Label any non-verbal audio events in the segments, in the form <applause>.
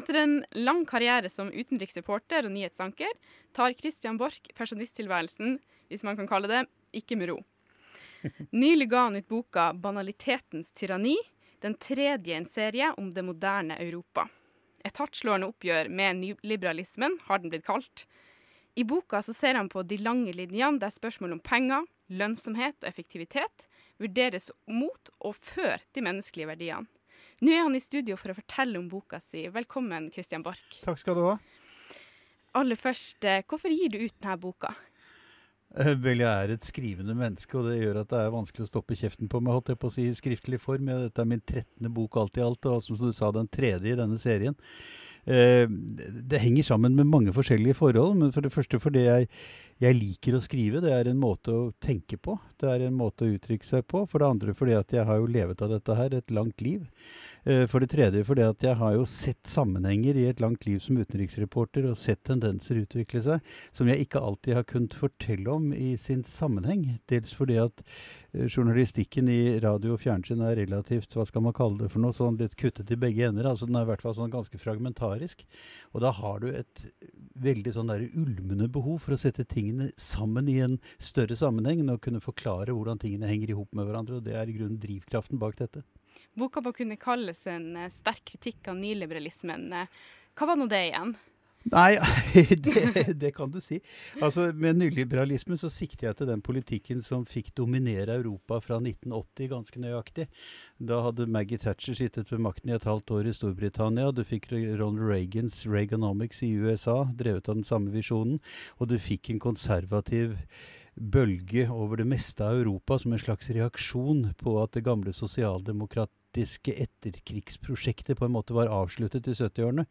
Etter en lang karriere som utenriksreporter og nyhetsanker tar Christian Borch pensjonisttilværelsen, hvis man kan kalle det, ikke med ro. Nylig ga han ut boka 'Banalitetens tyranni', den tredje i en serie om det moderne Europa. Et hardtslående oppgjør med nyliberalismen har den blitt kalt. I boka så ser han på de lange linjene der spørsmål om penger, lønnsomhet og effektivitet vurderes mot og før de menneskelige verdiene. Nå er han i studio for å fortelle om boka si. Velkommen, Christian Borch. Takk skal du ha. Aller først, eh, hvorfor gir du ut denne boka? Eh, vel, jeg er et skrivende menneske, og det gjør at det er vanskelig å stoppe kjeften på meg, holdt jeg på å si, i skriftlig form. Ja, Dette er min trettende bok alt i alt, og som du sa, den tredje i denne serien. Eh, det henger sammen med mange forskjellige forhold. Men for det første fordi jeg, jeg, liker å skrive. Det er en måte å tenke på. Det er en måte å uttrykke seg på. For det andre fordi at jeg har jo levet av dette her et langt liv. Eh, for det tredje fordi at jeg har jo sett sammenhenger i et langt liv som utenriksreporter, og sett tendenser utvikle seg som jeg ikke alltid har kunnet fortelle om i sin sammenheng. Dels fordi at eh, journalistikken i radio og fjernsyn er relativt, hva skal man kalle det for noe, sånn litt kuttet i begge ender. altså Den er i hvert fall sånn ganske fragmentarisk. Og da har du et veldig sånn der ulmende behov for å sette tingene sammen i en større sammenheng, og kunne forklare hvordan tingene henger i hop med hverandre. og Det er i grunnen drivkraften bak dette. Boka må kunne kalles en uh, sterk kritikk av nyliberalismen. Uh, hva var nå det igjen? Nei, <laughs> det, det, kan du si. Altså, Med nyliberalismen så sikter jeg til den politikken som fikk dominere Europa fra 1980 ganske nøyaktig. Da hadde Maggie Thatcher sittet ved makten i et halvt år i Storbritannia. Du fikk Ronald Reagans Reaganomics i USA, drevet av den samme visjonen. Og du fikk en konservativ bølge over det meste av Europa som en slags reaksjon på at det gamle sosialdemokrat politiske etterkrigsprosjektet på en måte var avsluttet i 70-årene.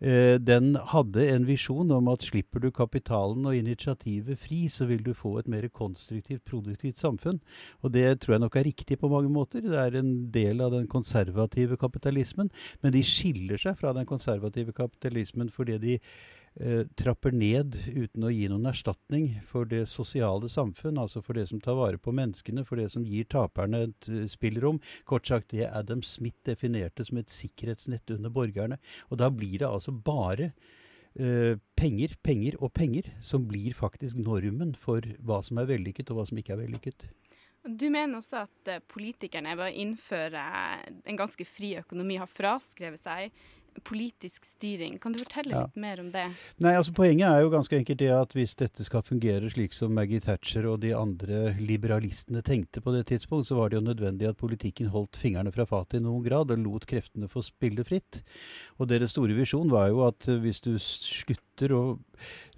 Eh, den hadde en visjon om at slipper du kapitalen og initiativet fri, så vil du få et mer konstruktivt, produktivt samfunn. Og det tror jeg nok er riktig på mange måter. Det er en del av den konservative kapitalismen. Men de skiller seg fra den konservative kapitalismen fordi de trapper ned uten å gi noen erstatning for det sosiale samfunn, altså for det som tar vare på menneskene, for det som gir taperne et uh, spillerom. Kort sagt det Adam Smith definerte som et sikkerhetsnett under borgerne. Og da blir det altså bare uh, penger, penger og penger som blir faktisk normen for hva som er vellykket og hva som ikke er vellykket. Du mener også at uh, politikerne ved å innføre en ganske fri økonomi har fraskrevet seg politisk styring. Kan du fortelle ja. litt mer om det? Nei, altså Poenget er jo ganske enkelt det at hvis dette skal fungere slik som Maggie Thatcher og de andre liberalistene tenkte på det tidspunkt, så var det jo nødvendig at politikken holdt fingrene fra fatet i noen grad og lot kreftene få spille fritt. Og deres store visjon var jo at hvis du slutter å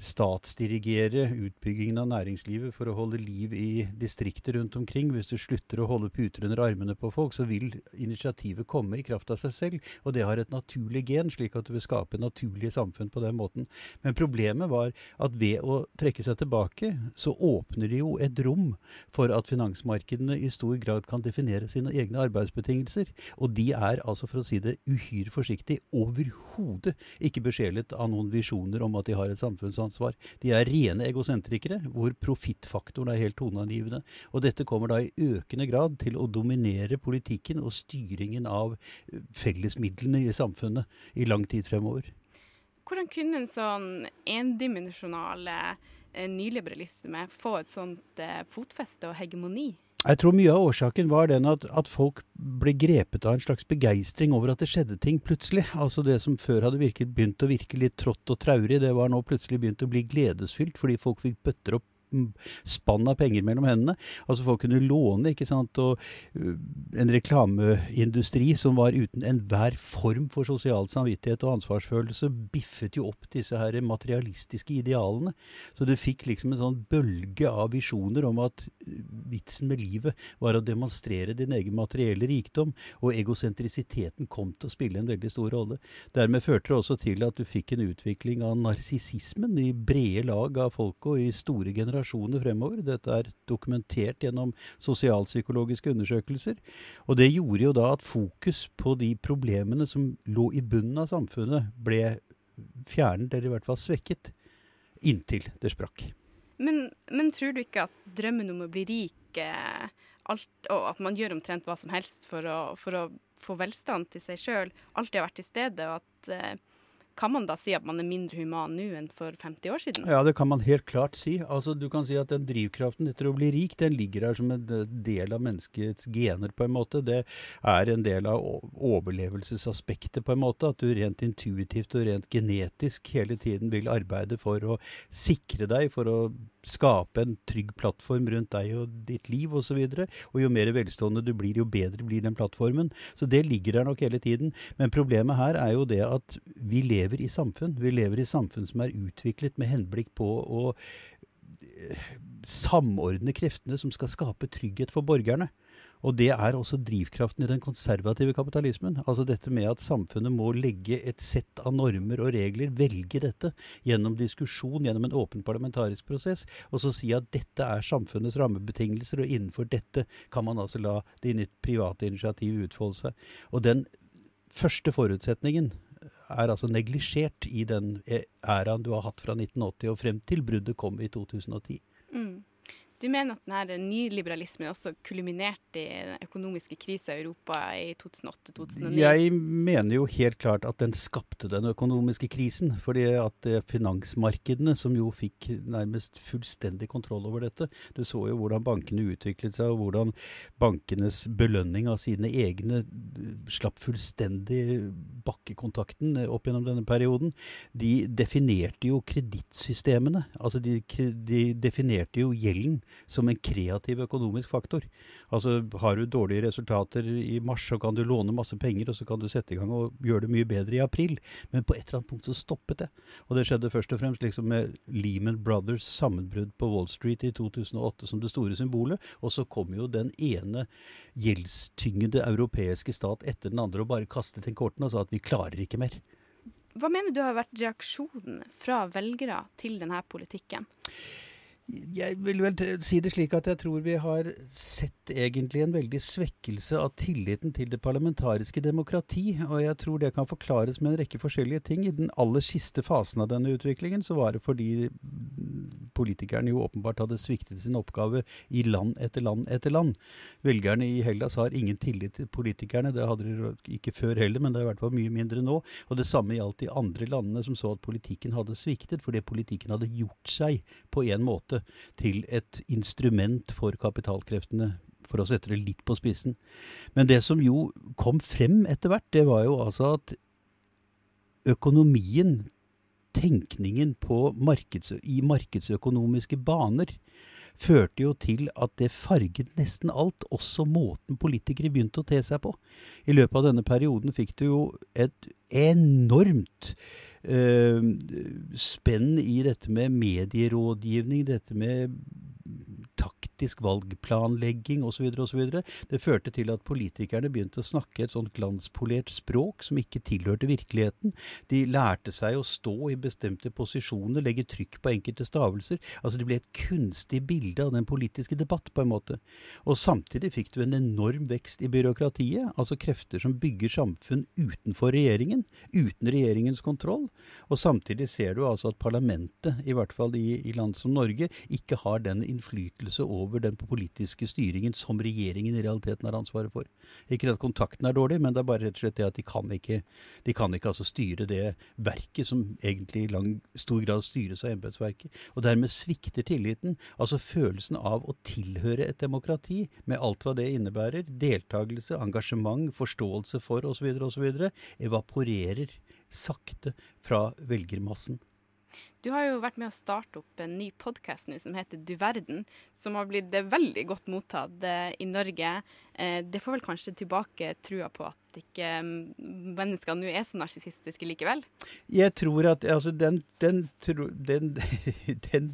statsdirigere utbyggingen av næringslivet for å holde liv i distrikter rundt omkring, hvis du slutter å holde puter under armene på folk, så vil initiativet komme i kraft av seg selv. Og det har et naturlig gen, slik at du vil skape naturlige samfunn på den måten. Men problemet var at ved å trekke seg tilbake, så åpner de jo et rom for at finansmarkedene i stor grad kan definere sine egne arbeidsbetingelser. Og de er altså, for å si det uhyre forsiktig, overhodet ikke besjelet av noen visjoner om at de har et samfunnsansvar. De er rene egosentrikere, hvor profittfaktoren er helt toneangivende. Og dette kommer da i økende grad til å dominere politikken og styringen av fellesmidlene i samfunnet i lang tid fremover. Hvordan kunne en sånn endimensjonal eh, nyliberalisme få et sånt eh, fotfeste og hegemoni? Jeg tror mye av årsaken var den at, at, folk ble grepet av en slags begeistring over at det skjedde ting plutselig. Altså Det som før hadde virket, begynt å virke litt trått og traurig, det var nå plutselig begynt å bli gledesfylt fordi folk fikk bøtter opp spann av penger mellom hendene. Altså folk kunne låne, ikke sant. Og uh, en reklameindustri som var uten enhver form for sosial samvittighet og ansvarsfølelse, biffet jo opp disse her materialistiske idealene. Så du fikk liksom en sånn bølge av visjoner om at uh, vitsen med livet var å demonstrere din egen materielle rikdom, og egosentrisiteten kom til å spille en veldig stor rolle. Dermed førte det også til at du fikk en utvikling av narsissismen i brede lag av folket og i store generasjoner generasjoner fremover. Dette er dokumentert gjennom sosialpsykologiske undersøkelser. Og det gjorde jo da at fokus på de problemene som lå i bunnen av samfunnet, ble fjernet, eller i hvert fall svekket, inntil det sprakk. Men, men tror du ikke at drømmen om å bli rik eh, alt, og at man gjør omtrent hva som helst for å, for å få velstand til seg sjøl, alltid har vært til stede, og at eh, kan man da si at man er mindre human nå enn for 50 år siden? Ja, det kan man helt klart si. Altså, du kan si at den drivkraften etter å bli rik, den ligger her som en del av menneskets gener, på en måte. Det er en del av overlevelsesaspektet, på en måte. At du rent intuitivt og rent genetisk hele tiden vil arbeide for å sikre deg, for å skape en trygg plattform rundt deg og ditt liv osv. Og, så og jo mer velstående du blir, jo bedre blir den plattformen. Så det ligger der nok hele tiden. Men problemet her er jo det at vi lever i samfunn. Vi lever i samfunn som er utviklet med henblikk på å samordne kreftene som skal skape trygghet for borgerne. Og det er også drivkraften i den konservative kapitalismen. Altså dette med at samfunnet må legge et sett av normer og regler, velge dette gjennom diskusjon, gjennom en åpen parlamentarisk prosess, og så si at dette er samfunnets rammebetingelser, og innenfor dette kan man altså la det private initiativet utfolde seg. Og den første forutsetningen er altså neglisjert i den æraen du har hatt fra 1980 og frem til bruddet kom i 2010. Mm. Du mener at denne nyliberalismen også kulminerte i den økonomiske krisa i Europa i 2008-2009? Jeg mener jo helt klart at den skapte den økonomiske krisen. fordi at finansmarkedene, som jo fikk nærmest fullstendig kontroll over dette Du så jo hvordan bankene utviklet seg, og hvordan bankenes belønning av sine egne slapp fullstendig bakkekontakten opp gjennom denne perioden. De definerte jo kredittsystemene. Altså de, de definerte jo gjelden som en kreativ økonomisk faktor. Altså Har du dårlige resultater i mars, så kan du låne masse penger, og så kan du sette i gang og gjøre det mye bedre i april. Men på et eller annet punkt så stoppet det. Og det skjedde først og fremst liksom med Lehman Brothers sammenbrudd på Wall Street i 2008 som det store symbolet. Og så kom jo den ene gjeldstyngede europeiske stat etter den andre og bare kastet inn kortene og sa at vi klarer ikke mer. Hva mener du har vært reaksjonen fra velgere til denne politikken? Jeg vil vel si det slik at jeg tror vi har sett egentlig en veldig svekkelse av tilliten til det parlamentariske demokrati. Og jeg tror det kan forklares med en rekke forskjellige ting. I den aller siste fasen av denne utviklingen så var det fordi politikerne jo åpenbart hadde sviktet sin oppgave i land etter land etter land. Velgerne i Hellas har ingen tillit til politikerne. Det hadde de ikke før heller, men det er i hvert fall mye mindre nå. Og det samme gjaldt de andre landene som så at politikken hadde sviktet fordi politikken hadde gjort seg på en måte til et instrument for kapitalkreftene, for å sette det litt på spissen. Men det som jo kom frem etter hvert, det var jo altså at økonomien, tenkningen markeds, i markedsøkonomiske baner, førte jo til at det farget nesten alt, også måten politikere begynte å te seg på. I løpet av denne perioden fikk du jo et enormt uh, spenn i dette med medierådgivning, dette med taktisk valgplanlegging osv. Det førte til at politikerne begynte å snakke et sånt glanspolert språk som ikke tilhørte virkeligheten. De lærte seg å stå i bestemte posisjoner, legge trykk på enkelte stavelser. Altså Det ble et kunstig bilde av den politiske debatt, på en måte. Og samtidig fikk du en enorm vekst i byråkratiet, altså krefter som bygger samfunn utenfor regjeringen, uten regjeringens kontroll. Og samtidig ser du altså at parlamentet, i hvert fall i, i land som Norge, ikke har den innflytelse over den politiske styringen som regjeringen i realiteten har ansvaret for. Ikke at kontakten er dårlig, men det er bare rett og slett det at de kan ikke, de kan ikke altså styre det verket som egentlig i lang, stor grad styres av embetsverket. Og dermed svikter tilliten. Altså følelsen av å tilhøre et demokrati, med alt hva det innebærer, deltakelse, engasjement, forståelse for osv., osv., evaporerer sakte fra velgermassen. Du har jo vært med å starte opp en ny podkast som heter Du verden, som har blitt veldig godt mottatt eh, i Norge. Eh, det får vel kanskje tilbake trua på at ikke mm, mennesker nå er så narsissistiske likevel? Jeg tror at altså, den, den, tro, den, <laughs> den,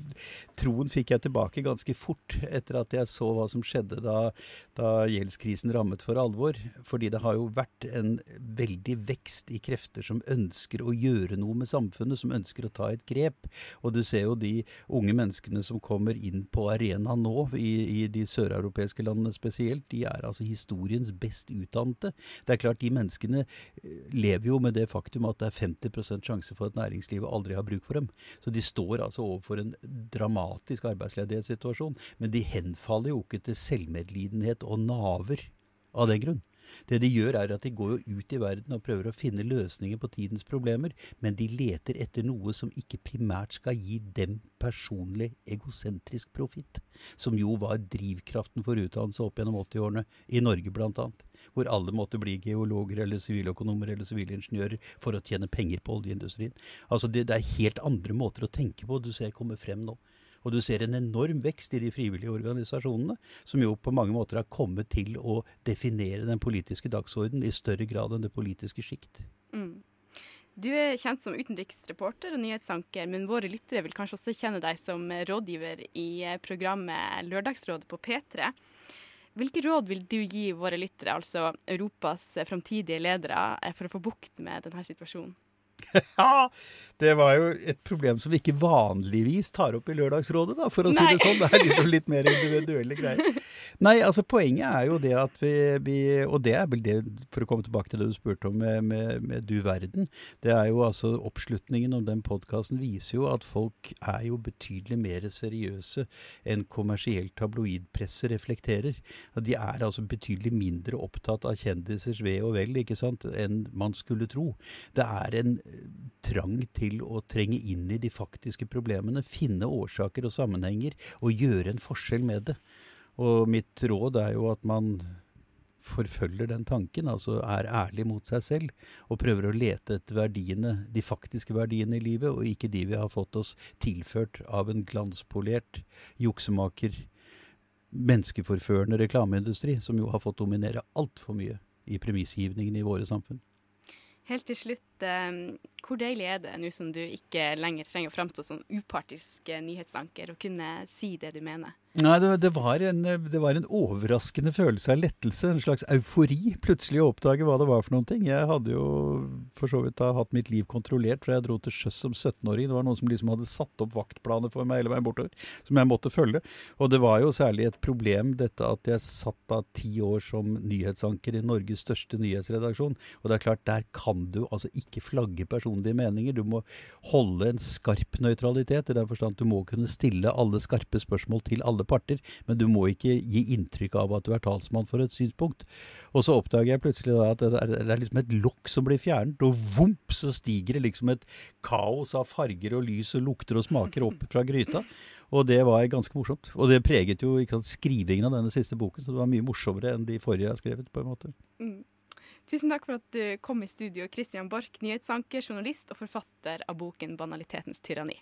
troen fikk jeg tilbake ganske fort etter at jeg så hva som skjedde da, da gjeldskrisen rammet for alvor. Fordi det har jo vært en veldig vekst i krefter som ønsker å gjøre noe med samfunnet, som ønsker å ta et grep. Og du ser jo de unge menneskene som kommer inn på arenaen nå, i, i de søreuropeiske landene spesielt, de er altså historiens best utdannede. Det er klart, de menneskene eh, lever jo med det faktum at det er 50% sjanse for at næringslivet aldri har bruk for dem. Så de står altså overfor en dramatisk arbeidsledighetssituasjon. Men de henfaller jo ikke til selvmedlidenhet og naver av den grunn. Det de gjør, er at de går jo ut i verden og prøver å finne løsninger på tidens problemer, men de leter etter noe som ikke primært skal gi dem personlig egosentrisk profitt, som jo var drivkraften for utdannelse opp gjennom 80-årene, i Norge bl.a., hvor alle måtte bli geologer eller siviløkonomer eller sivilingeniører for å tjene penger på oljeindustrien. Altså det, det er helt andre måter å tenke på du ser kommer frem nå. Og du ser en enorm vekst i de frivillige organisasjonene, som jo på mange måter har kommet til å definere den politiske dagsorden i større grad enn det politiske sjikt. Mm. Du er kjent som utenriksreporter og nyhetsanker, men våre lyttere vil kanskje også kjenne deg som rådgiver i programmet Lørdagsrådet på P3. Hvilke råd vil du gi våre lyttere, altså Europas framtidige ledere, for å få bukt med denne situasjonen? <laughs> Ja, det var jo et problem som vi ikke vanligvis tar opp i Lørdagsrådet, da, for å Nei. si det sånn. Det er liksom litt mer individuelle greier. Nei, altså poenget er jo det at vi, vi, Og det er vel det, for å komme tilbake til det du spurte om med, med, med Du verden. Det er jo altså Oppslutningen om den podkasten viser jo at folk er jo betydelig mer seriøse enn kommersielt tabloidpresse reflekterer. De er altså betydelig mindre opptatt av kjendisers ve og vel ikke sant, enn man skulle tro. Det er en trang til å trenge inn i de faktiske problemene, finne årsaker og sammenhenger og gjøre en forskjell med det. Og mitt råd er jo at man forfølger den tanken, altså er ærlig mot seg selv og prøver å lete etter verdiene, de faktiske verdiene i livet, og ikke de vi har fått oss tilført av en glanspolert juksemaker, menneskeforførende reklameindustri, som jo har fått dominere altfor mye i premissgivningen i våre samfunn. Helt til slutt, hvor deilig er det nå som du ikke lenger trenger å framstå som upartisk nyhetsanker, og kunne si det du mener? Nei, det, det, var en, det, var en, overraskende følelse av lettelse, en slags eufori. Plutselig å oppdage hva det var for noen ting. Jeg hadde jo for så vidt da hatt mitt liv kontrollert fra jeg dro til sjøs som 17-åring. Det var noen som liksom hadde satt opp vaktplaner for meg hele veien bortover, som jeg måtte følge. Og det var jo særlig et problem dette at jeg satt da ti år som nyhetsanker i Norges største nyhetsredaksjon. Og det er klart, der kan du altså ikke flagge personlige meninger. Du må holde en skarp nøytralitet, i den forstand du må kunne stille alle skarpe spørsmål til alle alle parter, men du må ikke gi inntrykk av at du er talsmann for et synspunkt. Og så oppdager jeg plutselig at det er, det er liksom et lokk som blir fjernet, og vomp, så stiger det liksom et kaos av farger og lys og lukter og smaker opp fra gryta. Og det var ganske morsomt. Og det preget jo sant, skrivingen av denne siste boken, så det var mye morsommere enn de forrige jeg har skrevet, på en måte. Mm. Tusen takk for at du kom i studio, Christian Borch, nyhetsanker, journalist og forfatter av boken 'Banalitetens tyranni'.